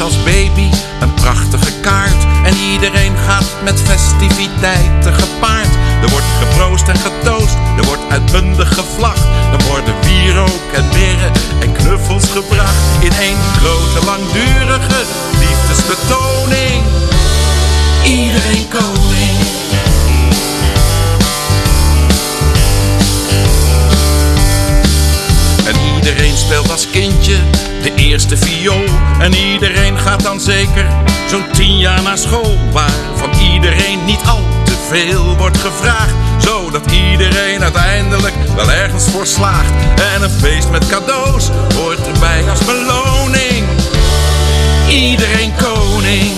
Als baby een prachtige kaart. En iedereen gaat met festiviteiten gepaard. Er wordt geproost en getoost, er wordt uitbundig gevlacht. Er worden wierook en mirren en knuffels gebracht. In één grote langdurige liefdesbetoning. Iedereen koning. Iedereen speelt als kindje de eerste viool. En iedereen gaat dan zeker zo'n tien jaar naar school. Waarvan iedereen niet al te veel wordt gevraagd. Zodat iedereen uiteindelijk wel ergens voor slaagt. En een feest met cadeaus hoort erbij als beloning. Iedereen koning.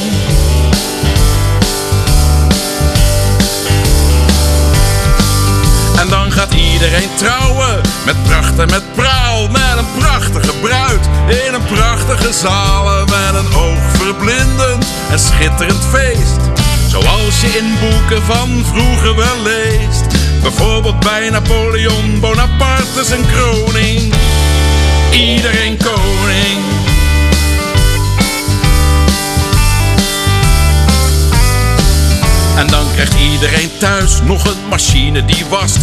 En dan gaat iedereen trouwen met pracht en met praal. Prachtige bruid in een prachtige zaal. Met een oogverblindend en schitterend feest. Zoals je in boeken van vroeger wel leest. Bijvoorbeeld bij Napoleon Bonaparte zijn kroning. Iedereen koning. Krijgt iedereen thuis nog een machine die wast.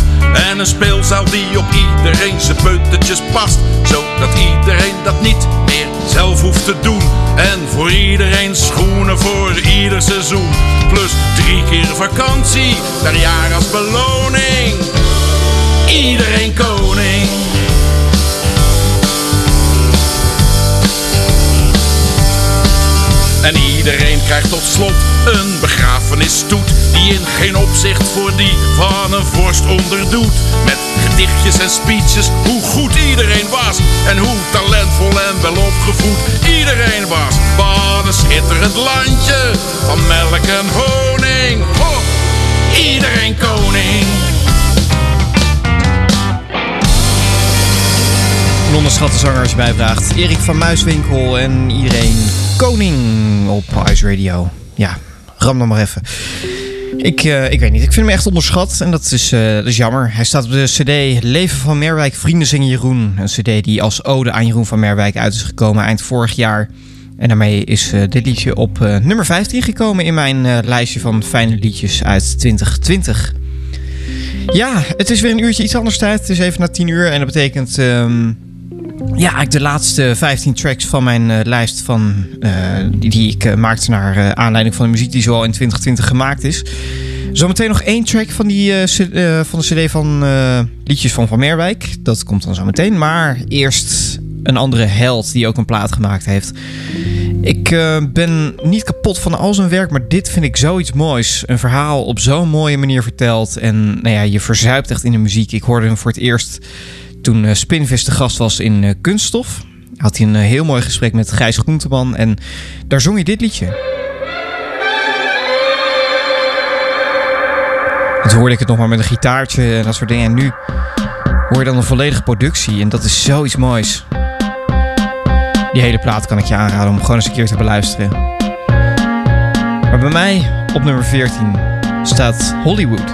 En een speelzaal die op iedereen zijn puntjes past. Zodat iedereen dat niet meer zelf hoeft te doen. En voor iedereen schoenen voor ieder seizoen. Plus drie keer vakantie per jaar als beloning. Iedereen koning. En iedereen krijgt tot slot een begrafenisstoet Die in geen opzicht voor die van een vorst onderdoet. Met gedichtjes en speeches hoe goed iedereen was En hoe talentvol en welopgevoed iedereen was. Wat een schitterend landje van melk en honing. Ho, Iedereen koning Onderschatte zanger als je mij vraagt. Erik van Muiswinkel en iedereen koning op Ice Radio. Ja, ram dan maar even. Ik, eh, ik weet niet, ik vind hem echt onderschat en dat is, eh, dat is jammer. Hij staat op de cd Leven van Merwijk, Vrienden zingen Jeroen. Een cd die als ode aan Jeroen van Merwijk uit is gekomen eind vorig jaar. En daarmee is eh, dit liedje op nummer 15 gekomen in mijn lijstje van fijne liedjes uit 2020. Ja, het is weer een uurtje iets anders tijd. Het is even na 10 uur en dat betekent... ehm, ja, eigenlijk de laatste 15 tracks van mijn eh, lijst van, eh, die, ik eh, maakte naar aanleiding van de muziek die zoal in 2020 gemaakt is. Zometeen nog één track van, die, van de CD van liedjes van Van Meerwijk. Dat komt dan zo meteen. Maar eerst een andere held die ook een plaat gemaakt heeft. Ik ben niet kapot van al zijn werk, maar dit vind ik zoiets moois. Een verhaal op zo'n mooie manier verteld. En nou ja, je verzuipt echt in de muziek. Ik hoorde hem voor het eerst toen eh, Spinvis de gast was in eh, Kunststof. Had hij een eh, heel mooi gesprek met Gijs Groenteman. En daar zong hij dit liedje. En toen hoorde ik het nog maar met een gitaartje en dat soort dingen. En nu hoor je dan een volledige productie. En dat is zoiets moois. Die hele plaat kan ik je aanraden om gewoon eens een keer te beluisteren. Maar bij mij op nummer 14 staat Hollywood.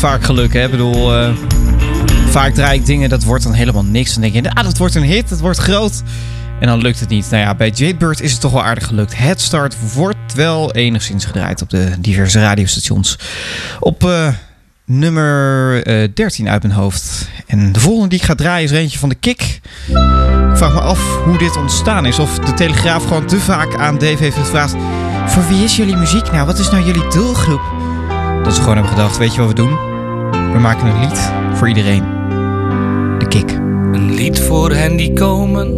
vaak geluk, hè. Ik bedoel, eh, vaak draai ik dingen, dat wordt dan helemaal niks. Dan denk je, ah, dat wordt een hit, dat wordt groot. En dan lukt het niet. Nou ja, bij Jadebird is het toch wel aardig gelukt. Head Start wordt wel enigszins gedraaid op de diverse radiostations. Op eh, nummer eh 13 uit mijn hoofd. En de volgende die ik ga draaien is er eentje van de Kick. Ik vraag me af hoe dit ontstaan is. Of de Telegraaf gewoon te vaak aan Dave heeft gevraagd... Voor wie is jullie muziek nou? Wat is nou jullie doelgroep? Dat ze gewoon hebben gedacht, weet je wat we doen? We maken een lied voor iedereen. De Kick. Een lied voor hen die komen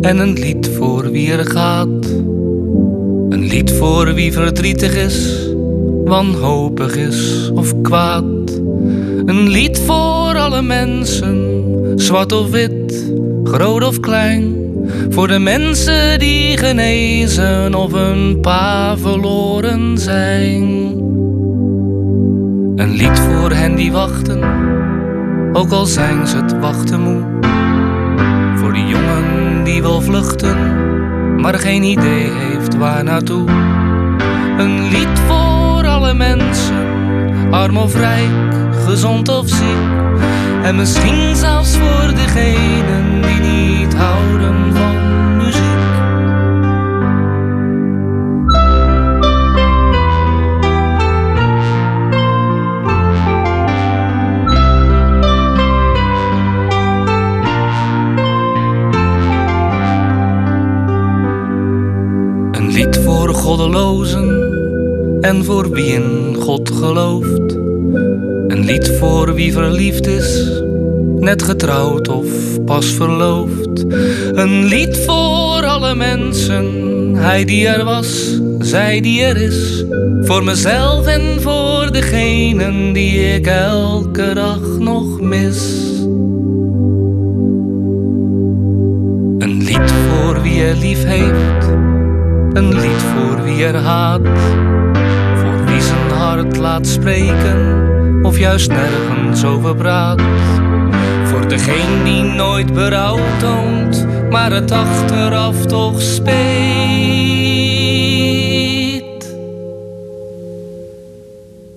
en een lied voor wie er gaat. Een lied voor wie verdrietig is, wanhopig is of kwaad. Een lied voor alle mensen, zwart of wit, groot of klein. Voor de mensen die genezen of een paar verloren zijn. Een lied voor hen die wachten, ook al zijn ze het wachten moe. Voor die jongen die wil vluchten, maar geen idee heeft waar naartoe. Een lied voor alle mensen, arm of rijk, gezond of ziek. En misschien zelfs voor degenen die niet houden van en voor wie in God gelooft. Een lied voor wie verliefd is, net getrouwd of pas verloofd. Een lied voor alle mensen, hij die er was, zij die er is. Voor mezelf en voor degenen die ik elke dag nog mis. Een lied voor wie er lief heeft, een lied voor wie er haat. Laat spreken, of juist nergens over praat. Voor degene die nooit berouw toont, maar het achteraf toch speet.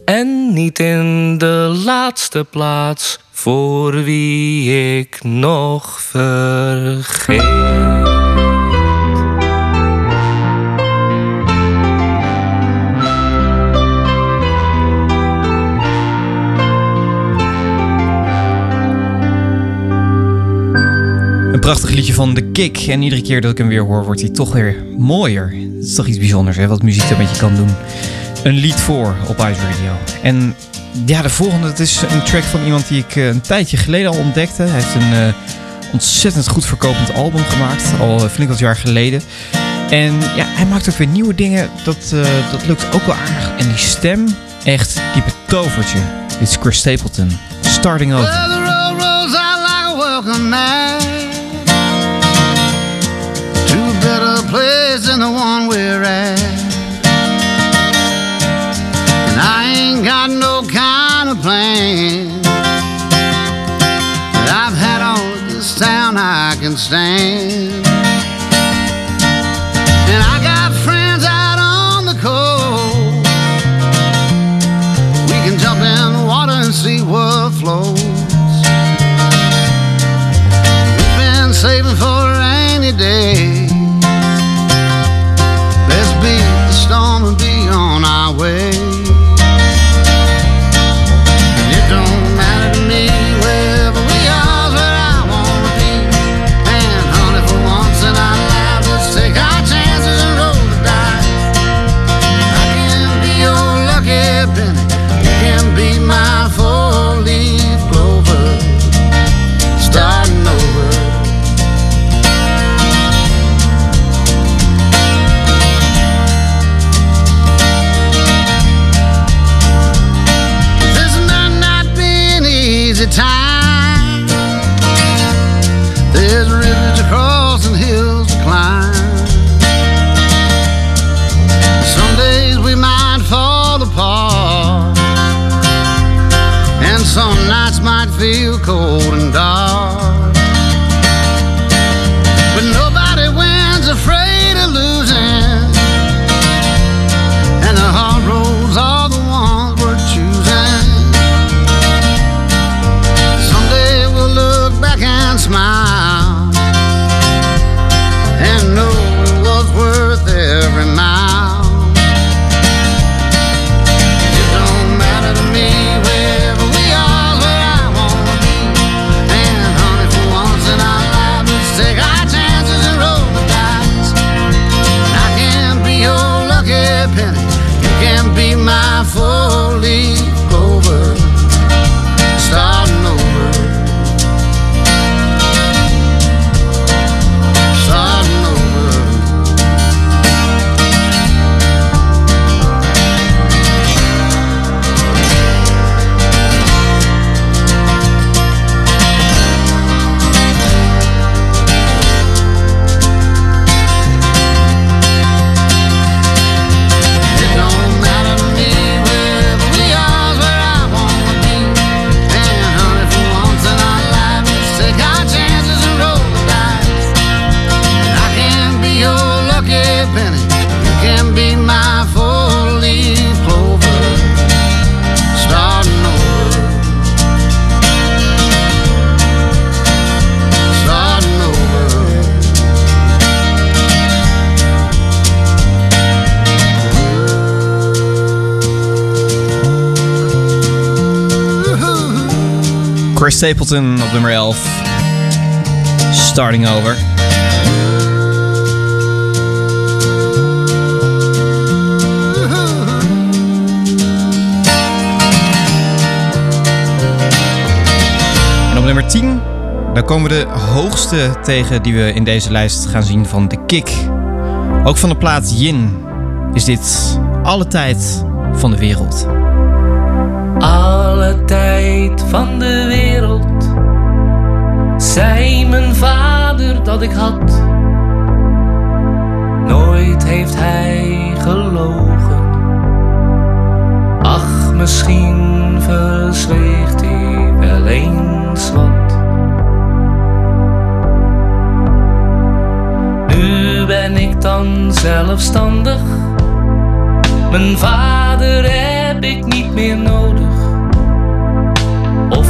En niet in de laatste plaats voor wie ik nog vergeet. Prachtig liedje van The Kick. En iedere keer dat ik hem weer hoor, wordt hij toch weer mooier. Het is toch iets bijzonders, hè? Wat muziek er met je kan doen. Een lied voor op Ice Radio. En ja, de volgende, dat is een track van iemand die ik eh, een tijdje geleden al ontdekte. Hij heeft een eh, ontzettend goed verkopend album gemaakt. Al eh, flink wat jaar geleden. En ja, hij maakt ook weer nieuwe dingen. Dat, dat lukt ook wel aardig. En die stem, echt, die betovert je. Dit is Chris Stapleton. Starting over. Well, place than the one we're at. And I ain't got no kind of plan. But I've had all of this town I can stand. And I got friends out on the coast. We can jump in the water and see what flows. We've been saving for a rainy day. Stapleton op nummer 11. Starting over. En op nummer 10, dan komen we de hoogste tegen die we in deze lijst gaan zien van The Kick. Ook van de plaat Yin is dit alle tijd van de wereld. Alle tijd van de wereld zei mijn vader dat ik had. Nooit heeft hij gelogen. Ach, misschien verzweegt hij wel eens wat. Nu ben ik dan zelfstandig. Mijn vader heb ik niet meer nodig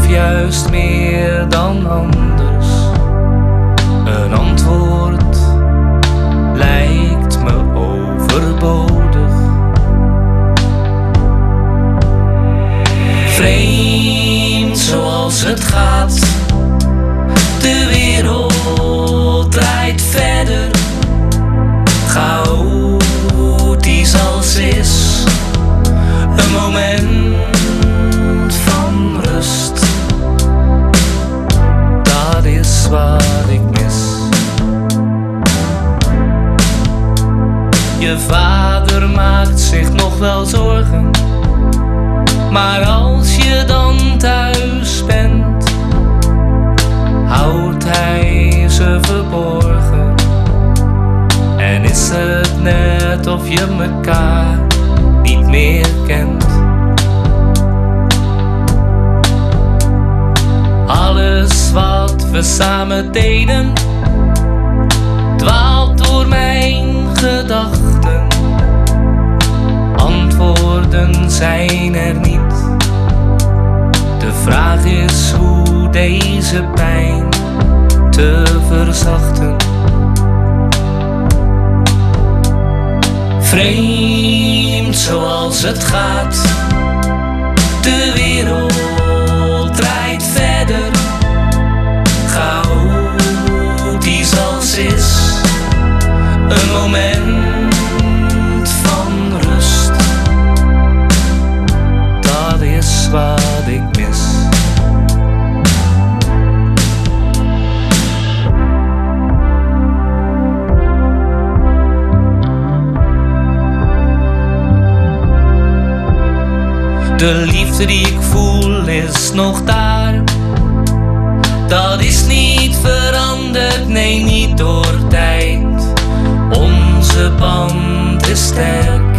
juist meer dan anders? Een antwoord lijkt me overbodig. Vreemd zoals het gaat, de wereld draait verder. Chaotisch als is, een moment wat ik mis. Je vader maakt zich nog wel zorgen, maar als je dan thuis bent, houdt hij ze verborgen. En is het net of je mekaar niet meer kent? Alles we samen deden, dwaalt door mijn gedachten. Antwoorden zijn er niet. De vraag is hoe deze pijn te verzachten. Vreemd zoals het gaat, een moment van rust. Dat is wat ik mis. De liefde die ik voel is nog daar. Onze band is sterk,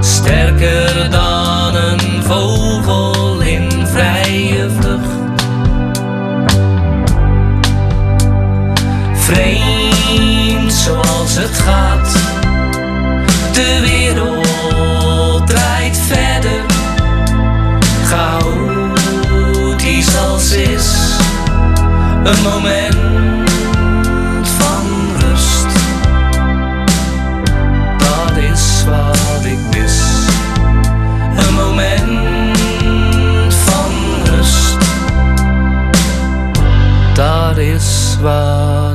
sterker dan een vogel in vrije vlucht. Vreemd zoals het gaat, de wereld draait verder. Chaotisch als is, een moment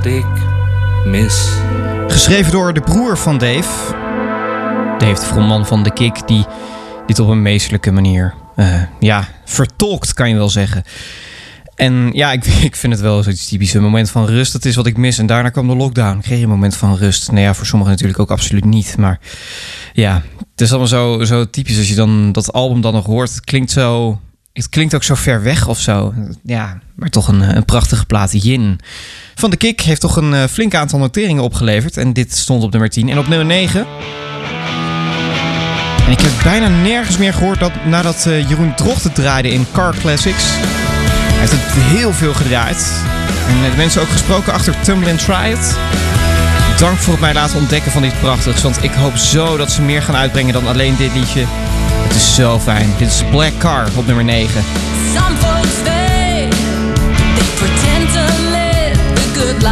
ik mis. Geschreven door de broer van Dave. Dave, de frontman van The Kick, die dit op een meesterlijke manier eh, ja, vertolkt, kan je wel zeggen. En ja, ik, ik vind het wel zoiets typisch. Een moment van rust, dat is wat ik mis. En daarna kwam de lockdown. Kreeg je een moment van rust. Nou ja, voor sommigen natuurlijk ook absoluut niet. Maar ja, het is allemaal zo, zo typisch als je dan dat album dan nog hoort. Het klinkt zo... Het klinkt ook zo ver weg of zo. Ja, maar toch een, een prachtige plaat. Yin. Van de Kick heeft toch een eh, flink aantal noteringen opgeleverd. En dit stond op nummer 10. En op nummer 9 en ik heb bijna nergens meer gehoord dat nadat eh, Jeroen Drocht het draaide in Car Classics. Hij heeft het heel veel gedraaid. En met mensen ook gesproken achter Tumble and Try It. Dank voor het mij laten ontdekken van dit prachtigs. Want ik hoop zo dat ze meer gaan uitbrengen dan alleen dit liedje. Het is zo fijn. Dit is Black Car op nummer 9. Some folks they pretend to live the good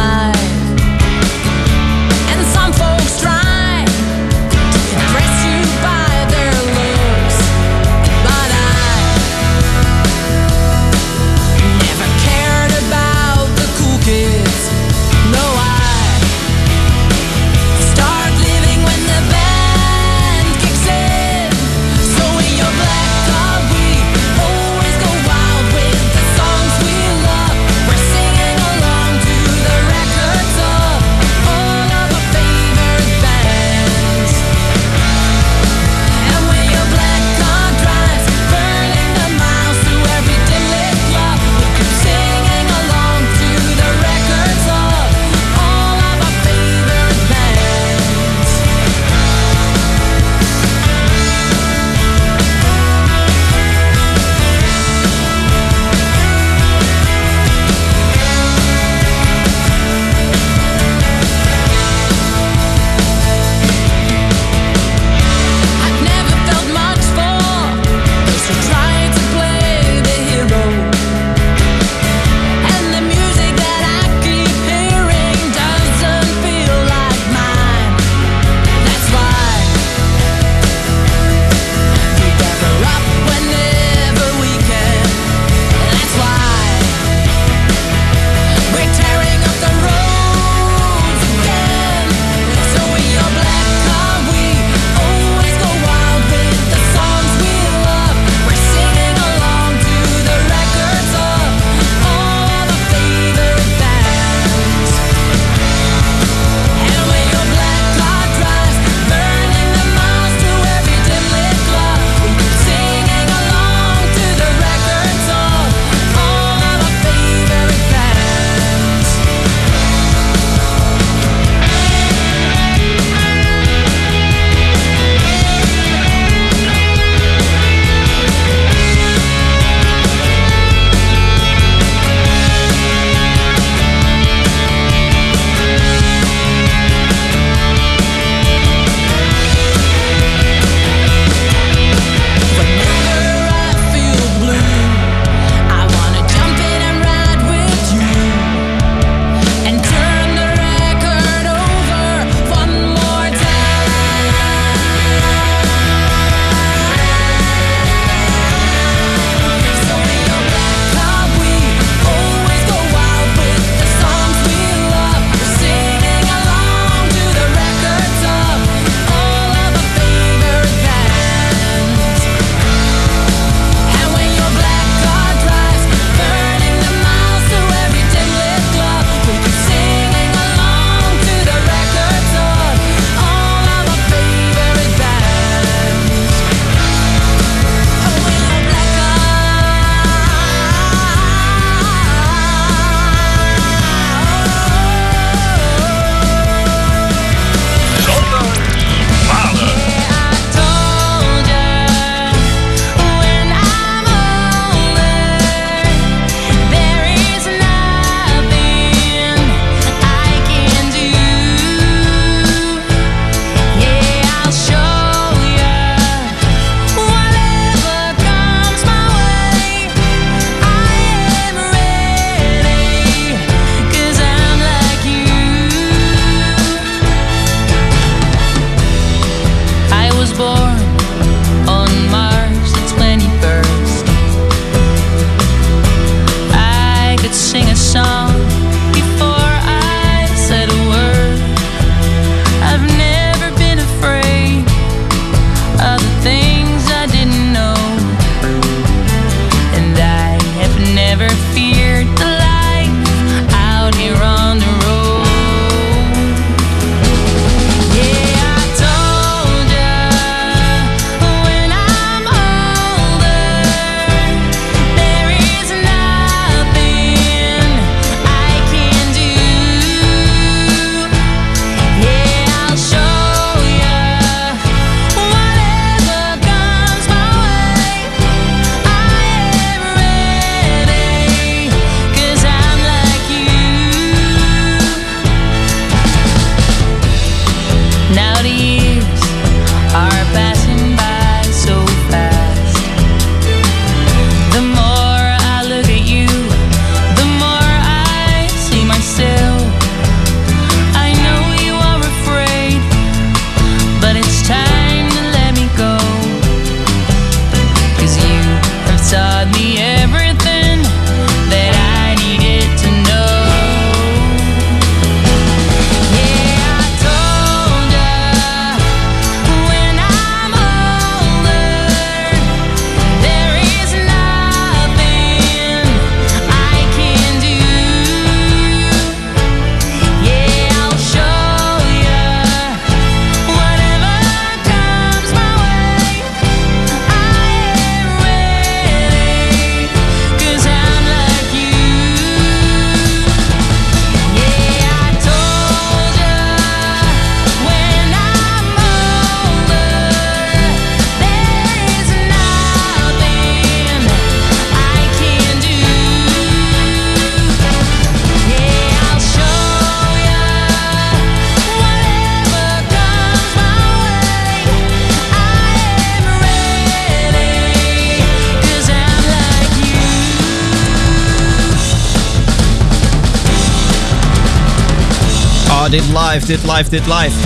live, dit live, dit live.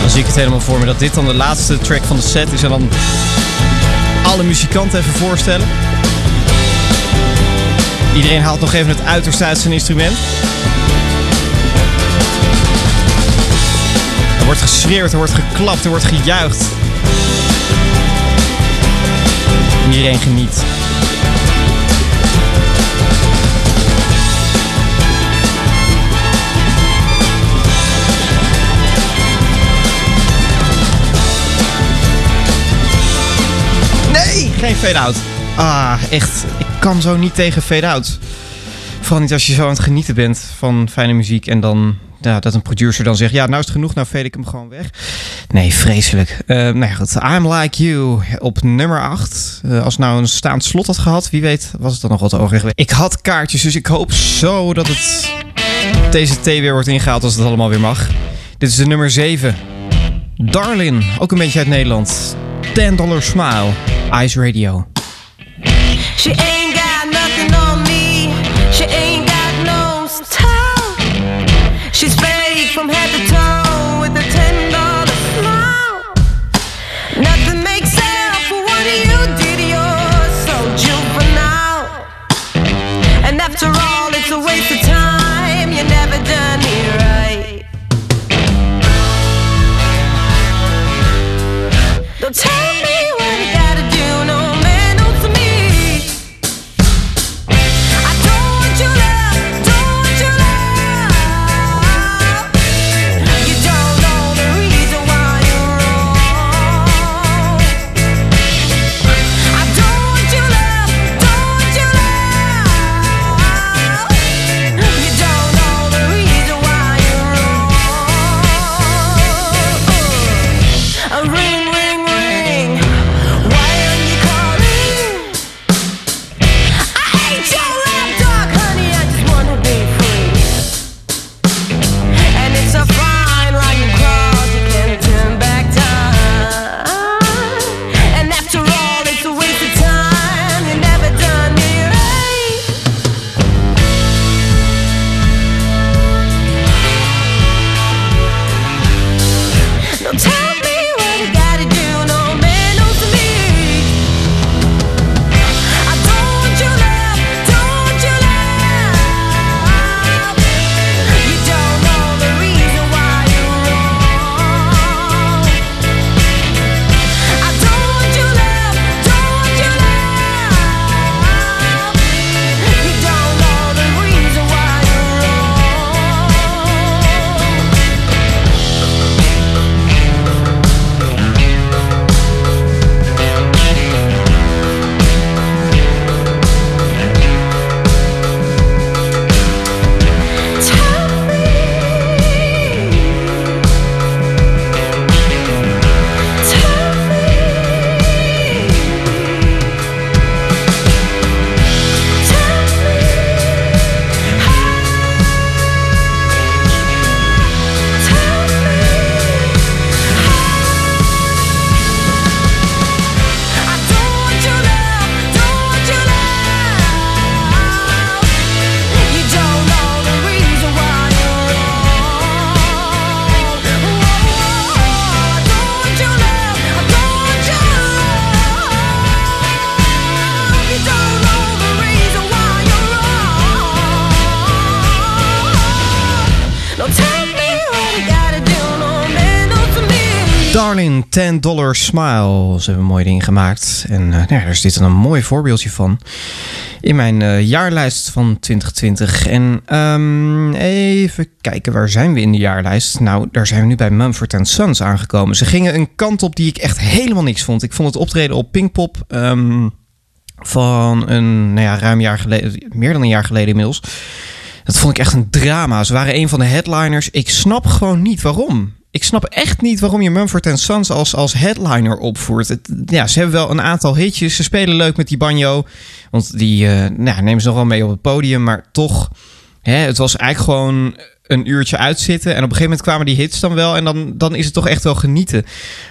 Dan zie ik het helemaal voor me dat dit dan de laatste track van de set is. En dan alle muzikanten even voorstellen. Iedereen haalt nog even het uiterste uit zijn instrument. Er wordt geschreeuwd, er wordt geklapt, er wordt gejuicht. En iedereen geniet. Geen fade-out. Ah, echt. Ik kan zo niet tegen fade-out. Vooral niet als je zo aan het genieten bent van fijne muziek en dan ja, dat een producer dan zegt: Ja, nou is het genoeg, nou fade ik hem gewoon weg. Nee, vreselijk. Eh nou ja, goed. I'm Like You op nummer 8. als het nou een staand slot had gehad, wie weet, was het dan nog wat geweest. Ik had kaartjes, dus ik hoop zo dat het TCT weer wordt ingehaald als het allemaal weer mag. Dit is de nummer 7. Darlin, ook een beetje uit Nederland. 10 dollar smile. Ice Radio. She ain't got nothing on me. Darling, 10 dollar smile. Ze hebben een mooi ding gemaakt. En eh, nou ja, daar dan een mooi voorbeeldje van. In mijn eh, jaarlijst van 2020. En ehm, even kijken, waar zijn we in de jaarlijst? Nou, daar zijn we nu bij Mumford Sons aangekomen. Ze gingen een kant op die ik echt helemaal niks vond. Ik vond het optreden op Pinkpop ehm, van een nou ja, ruim jaar geleden, meer dan een jaar geleden inmiddels. Dat vond ik echt een drama. Ze waren een van de headliners. Ik snap gewoon niet waarom. Ik snap echt niet waarom je Mumford Sons als, als headliner opvoert. Ja, ze hebben wel een aantal hitjes. Ze spelen leuk met die banjo. Want die eh, nou, nemen ze nog wel mee op het podium. Maar toch hè, het was eigenlijk gewoon een uurtje uitzitten. En op een gegeven moment kwamen die hits dan wel. En dan, dan is het toch echt wel genieten.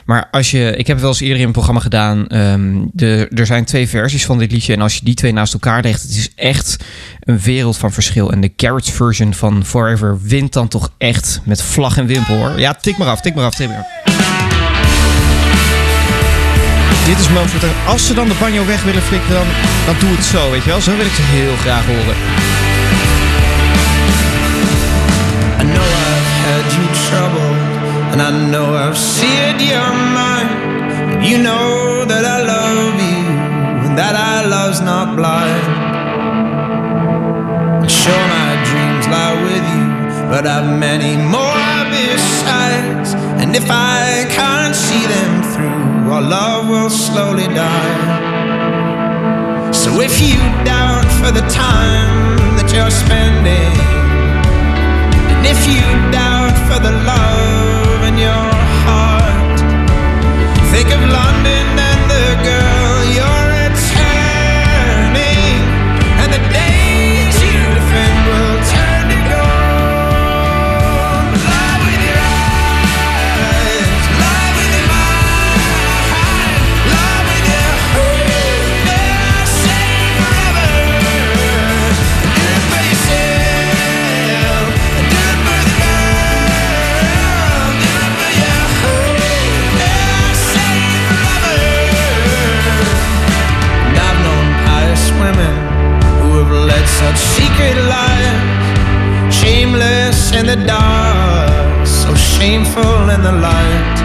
Maar als je... Ik heb wel eens eerder in een programma gedaan. ehm, de, er zijn twee versies van dit liedje. En als je die twee naast elkaar legt... Het is echt een wereld van verschil. En de Garage version van Forever wint dan toch echt met vlag en wimpel hoor. Ja, tik maar af, tik maar af, tik maar af. Dit is. En als ze dan de banjo weg willen flikken, dan, dan doe het zo, weet je wel. Zo wil ik ze heel graag horen. Know I've had you troubled, and I know I've seared your mind. You know that I love you, and that our love's not blind. And sure, my dreams lie with you, but I've many more besides. And if I can't see them through, our love will slowly die. So if you doubt for the time that you're spending, if you doubt for the love in your heart, think of London such secret shameless in the dark, so shameful in the light.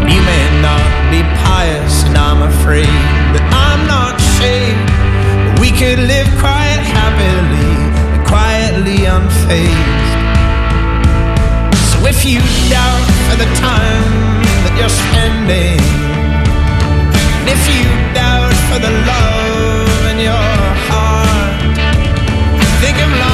And you may not be pious, and I'm afraid that I'm not saved. But we could live quite happily and quietly unfazed. So if you doubt for the time that you're spending, and if you doubt for the love in your heart, think of London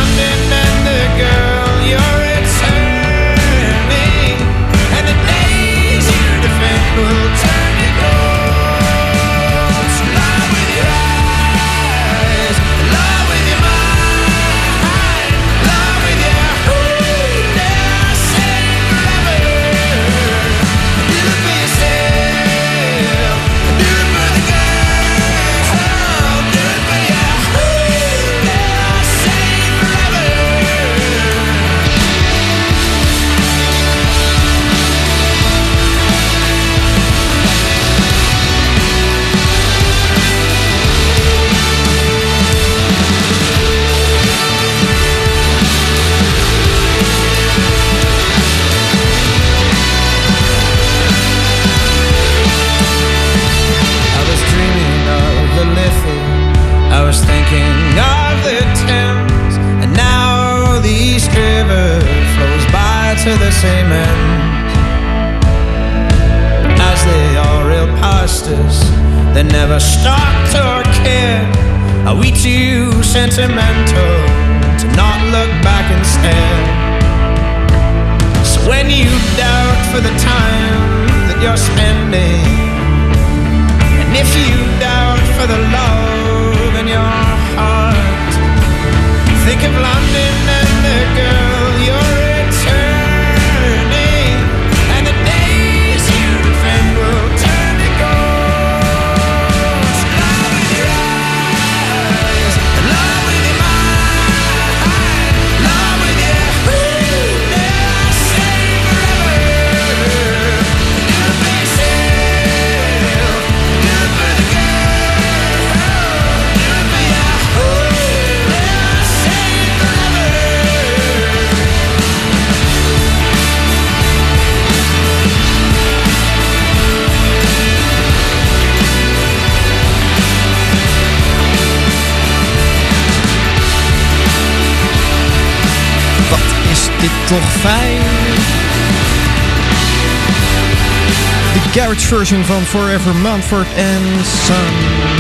De garage version van Forever Mumford and Sons.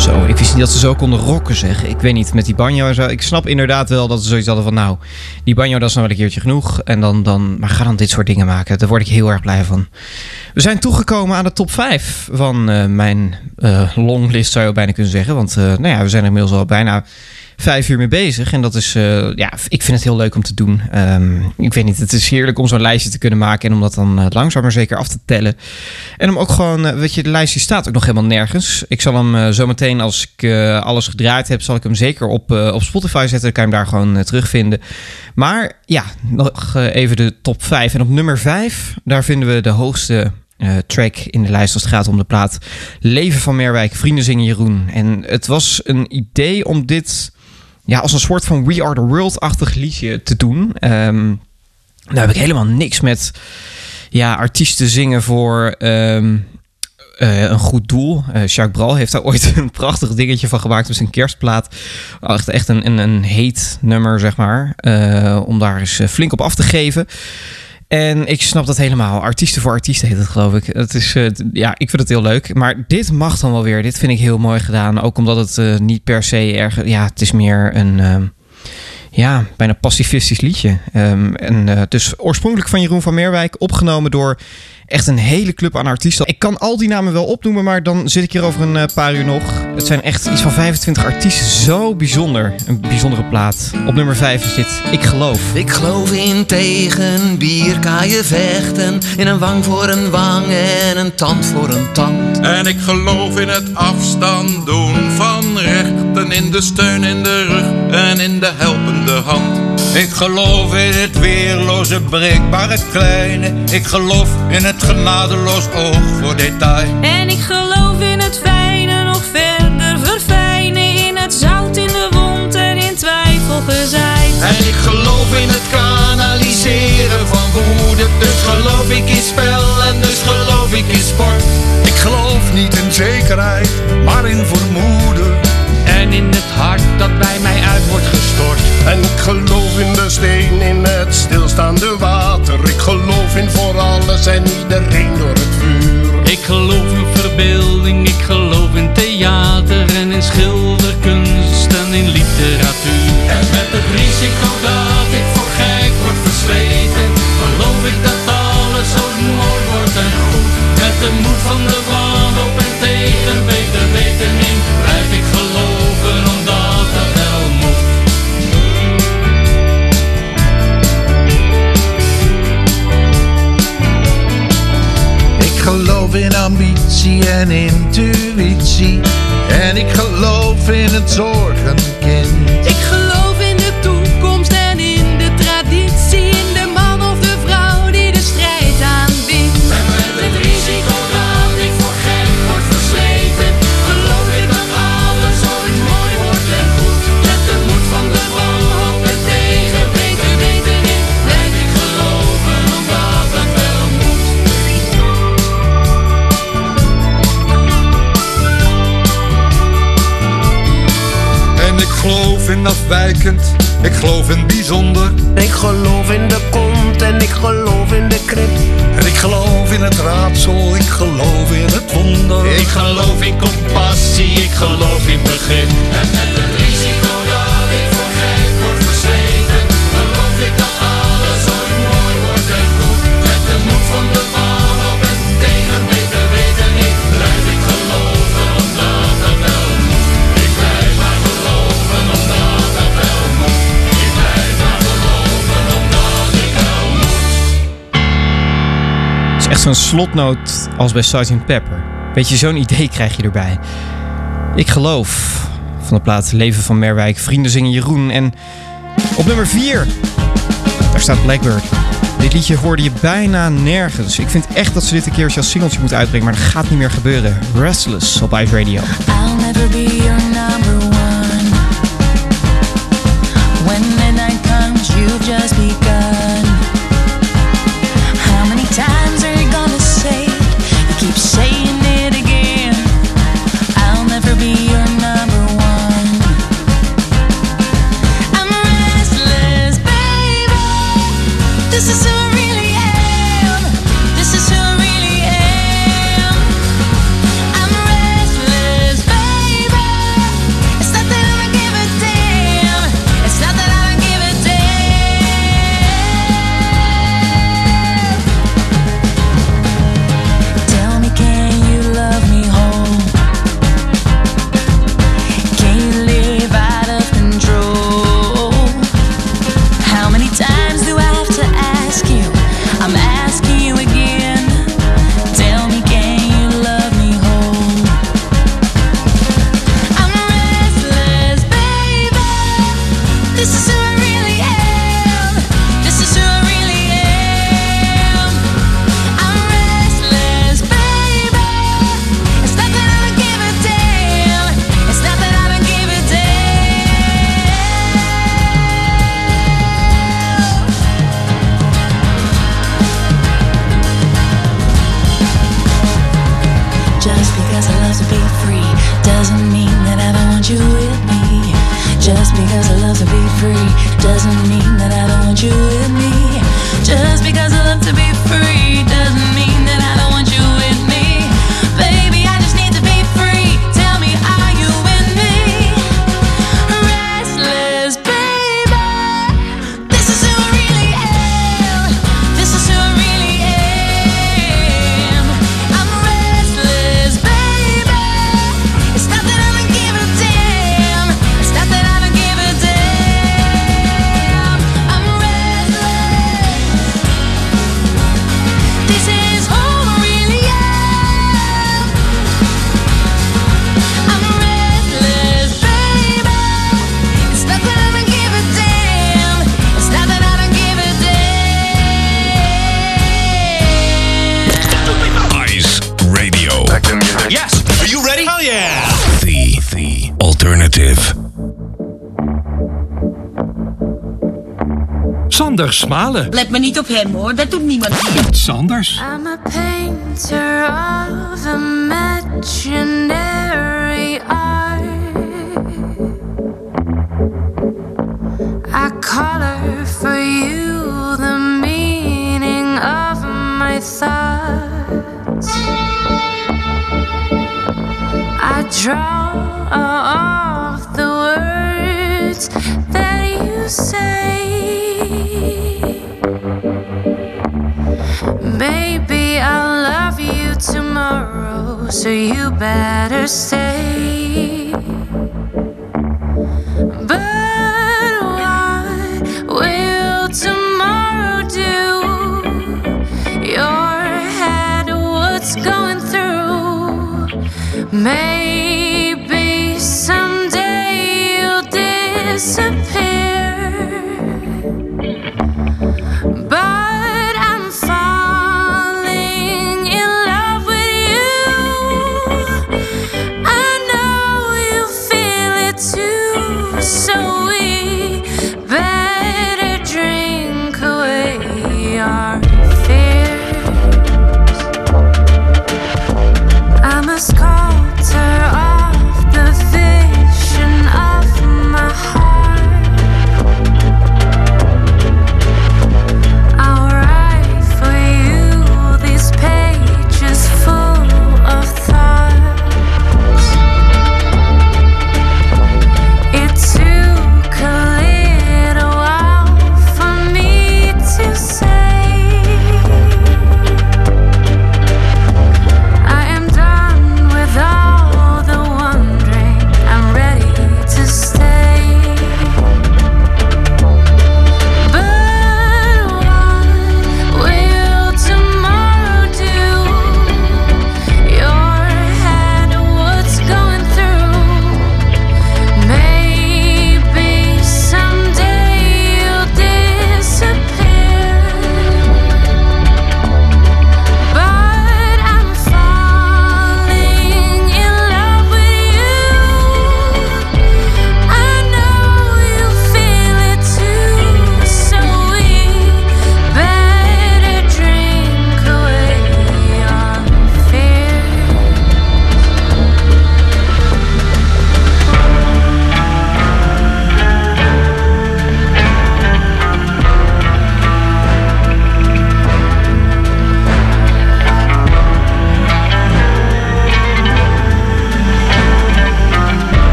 Zo. Ik wist niet dat ze zo konden rocken, zeg. Ik weet niet, met die banjo zo. Ik snap inderdaad wel dat ze zoiets hadden van... nou, die banjo dat is nou wel een keertje genoeg. En dan, dan, maar ga dan dit soort dingen maken. Daar word ik heel erg blij van. We zijn toegekomen aan de top 5 van eh, mijn eh, longlist, zou je bijna kunnen zeggen. Want eh, nou ja, we zijn inmiddels al bijna vijf uur mee bezig. En dat is, eh, ja, ik vind het heel leuk om te doen. Ehm, ik weet niet, het is heerlijk om zo'n lijstje te kunnen maken. En om dat dan eh, langzaam maar zeker af te tellen. En om ook gewoon, eh, weet je, de lijstje staat ook nog helemaal nergens. Ik zal hem uh, zometeen, als ik alles gedraaid heb, zal ik hem zeker op, op Spotify zetten. Dan kan je hem daar gewoon terugvinden. Maar ja, nog even de top 5. En op nummer 5, daar vinden we de hoogste track in de lijst als het gaat om de plaat Leven van Merwijk, Vrienden zingen Jeroen. En het was een idee om dit ja, als een soort van We Are The World-achtig liedje te doen. Um, nou heb ik helemaal niks met ja, artiesten zingen voor um, uh, een goed doel. Uh, Jacques Bral heeft daar ooit een prachtig dingetje van gemaakt met zijn kerstplaat. Echt, echt een, een, een heet nummer, zeg maar. Uh, om daar eens flink op af te geven. En ik snap dat helemaal. Artiesten voor artiesten heet het, geloof ik. Het is, uh, ja, ik vind het heel leuk. Maar dit mag dan wel weer. Dit vind ik heel mooi gedaan. Ook omdat het uh, niet per se erg... Ja, het is meer een... Uh, ja, bijna pacifistisch liedje. Um, en, dus oorspronkelijk van Jeroen van Meerwijk. Opgenomen door echt een hele club aan artiesten. Ik kan al die namen wel opnoemen, maar dan zit ik hier over een uh, paar uur nog. Het zijn echt iets van 25 artiesten. Zo bijzonder. Een bijzondere plaat. Op nummer 5 zit Ik Geloof. Ik geloof in tegen bier, kaaien vechten. In een wang voor een wang en een tand voor een tand. En ik geloof in het afstand doen van rechten. In de steun in de rug en in de helpende hand. Ik geloof in het weerloze, breekbare kleine. Ik geloof in het genadeloos oog voor detail. En ik geloof in het fijne nog verder verfijnen. In het zout in de wond en in twijfel gezaaid. En ik geloof in het kanaliseren van woede. Dus geloof ik in spel en dus geloof ik in sport. Ik geloof niet in zekerheid, maar in vermoeden. En in het hart dat bij mij uit wordt gestort. En ik geloof in de steen, in het stilstaande water. Ik geloof in voor alles en iedereen door het vuur. Ik geloof in verbeelding, ik geloof in theater en in schilderkunst en in literatuur. En met het risico dat ik voor gek word versleten, geloof ik dat alles ook mooi wordt en goed. Met de moed van de en intuïtie. En ik geloof in het zorgenkind. In afwijkend, ik geloof in bijzonder. Ik geloof in de kont en ik geloof in de krip. En ik geloof in het raadsel, ik geloof in het wonder. Ik geloof in compassie, ik geloof in begrip. En met het risico zo'n slotnoot als bij Sgt. Pepper. Weet je, zo'n idee krijg je erbij. Ik geloof van de plaat Leven van Merwijk, Vrienden zingen Jeroen. En op nummer 4, daar staat Blackbird. Dit liedje hoorde je bijna nergens. Ik vind echt dat ze dit een keer als singeltje moeten uitbrengen, maar dat gaat niet meer gebeuren. Restless op Ice Radio. I'll never be your number one. When midnight comes, you've just begun. Sander Smalen. Let me niet op hem hoor, dat doet niemand hier. Sanders. I'm a painter of imaginary art. I color for you the meaning of my thoughts. I draw off the words that you say. Maybe I'll love you tomorrow, so you better stay.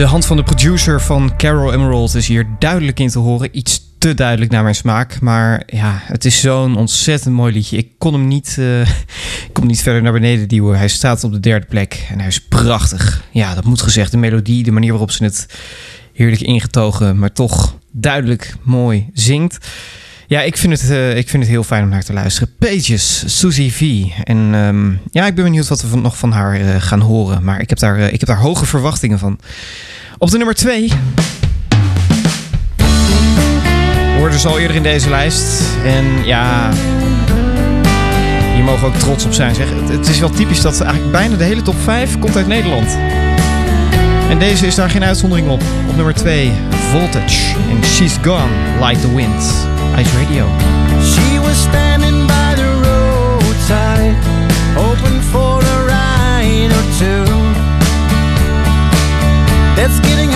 De hand van de producer van Carol Emerald is hier duidelijk in te horen. Iets te duidelijk naar mijn smaak. Maar ja, het is zo'n ontzettend mooi liedje. Ik kon hem niet, eh, ik kon niet verder naar beneden duwen. Hij staat op de derde plek en hij is prachtig. Ja, dat moet gezegd. De melodie, de manier waarop ze het heerlijk ingetogen, maar toch duidelijk mooi zingt. Ja, ik vind, het, eh, ik vind het heel fijn om naar te luisteren. Pages, Susie V. En ehm, ja, ik ben benieuwd wat we nog van haar eh, gaan horen. Maar ik heb, daar, eh, ik heb daar hoge verwachtingen van. Op de nummer 2 hoorde ze al eerder in deze lijst. En ja, hier mogen ook trots op zijn. Zeg. Het, het is wel typisch dat eigenlijk bijna de hele top 5 komt uit Nederland. En deze is daar geen uitzondering op. Op nummer 2, Voltage. En She's Gone Like the Wind. Ice Radio. She was standing by the roadside, hoping for a ride or two. that's getting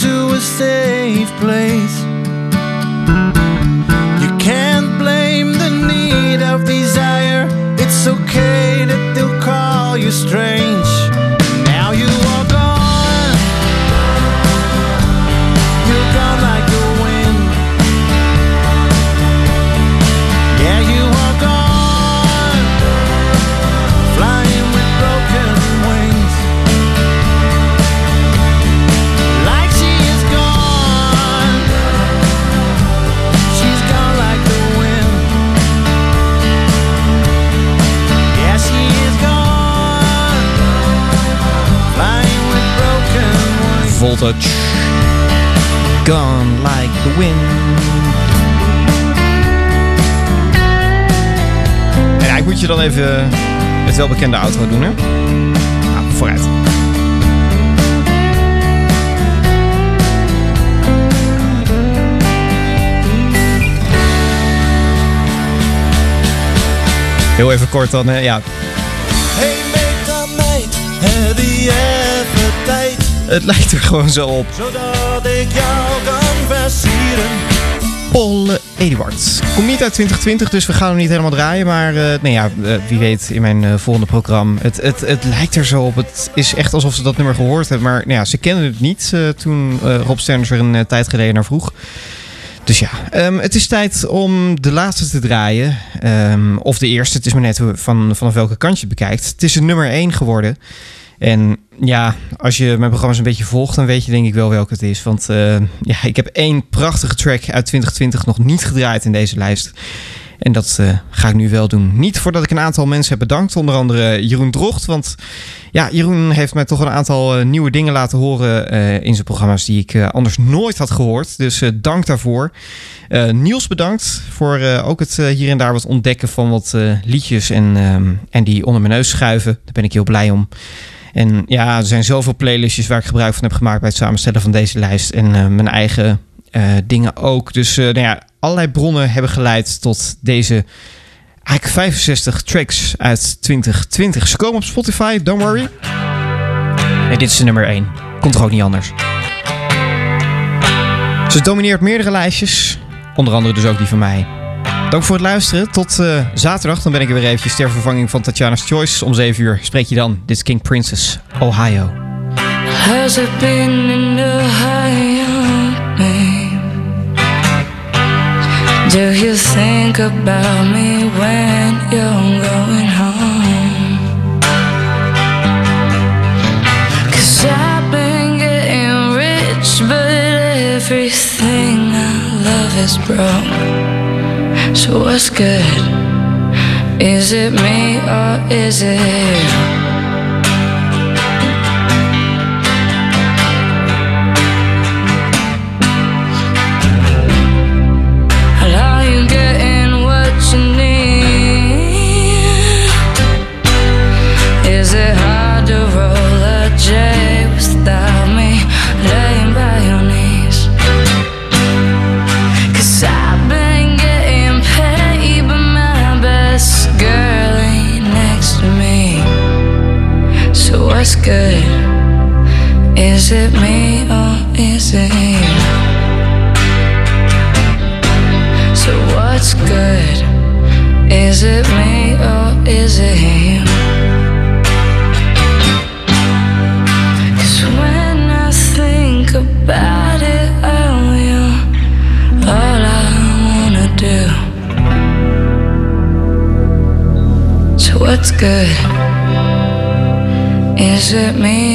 to a safe place. You can't blame the need of desire. It's okay that they'll call you strange. Voltage. Gone like the wind. En ik moet je dan even het welbekende outro doen, hè? Nou, vooruit. Heel even kort dan, hè? Ja, Hey, meta het lijkt er gewoon zo op. Zodat ik jou kan versieren. Paul Eduard. Komt niet uit 2020, dus we gaan hem niet helemaal draaien. Maar nee, ja, eh, wie weet in mijn eh, volgende programma. Het, het, het lijkt er zo op. Het is echt alsof ze dat nummer gehoord hebben. Maar nou ja, ze kenden het niet toen Rob Sterns er een tijd geleden naar vroeg. Dus ja, ehm, het is tijd om de laatste te draaien. Ehm, of de eerste, het is maar net van, vanaf welke kant je het bekijkt. Het is een nummer 1 geworden. En ja, als je mijn programma's een beetje volgt, dan weet je denk ik wel welke het is. Want eh, ja, ik heb één prachtige track uit 2020 nog niet gedraaid in deze lijst. En dat eh, ga ik nu wel doen. Niet voordat ik een aantal mensen heb bedankt. Onder andere Jeroen Drocht. Want ja, Jeroen heeft mij toch een aantal eh, nieuwe dingen laten horen in zijn programma's die ik anders nooit had gehoord. Dus dank daarvoor. Niels bedankt voor ook het hier en daar wat ontdekken van wat liedjes en, ehm, en die onder mijn neus schuiven. Daar ben ik heel blij om. En ja, er zijn zoveel playlistjes waar ik gebruik van heb gemaakt bij het samenstellen van deze lijst. En eh, mijn eigen eh, dingen ook. Dus eh, nou ja, allerlei bronnen hebben geleid tot deze eigenlijk 65 tracks uit 2020. Ze komen op Spotify, don't worry. En dit is de nummer 1. Komt toch ook niet anders. Ze domineert meerdere lijstjes. Onder andere dus ook die van mij. Dank voor het luisteren. Tot eh, zaterdag. Dan ben ik er weer eventjes ter vervanging van Tatjana's Choice. Om 7 uur spreek je dan. Dit is King Princess, Ohio. Has it been in high babe? Do you think about me when you're going home? Cause I've been getting rich, but everything I love is broke. So what's good? Is it me or is it good? Is it me or is it you? So what's good? Is it me or is it you? Cause when I think about it, oh, you're all I wanna do. So what's good? Is it me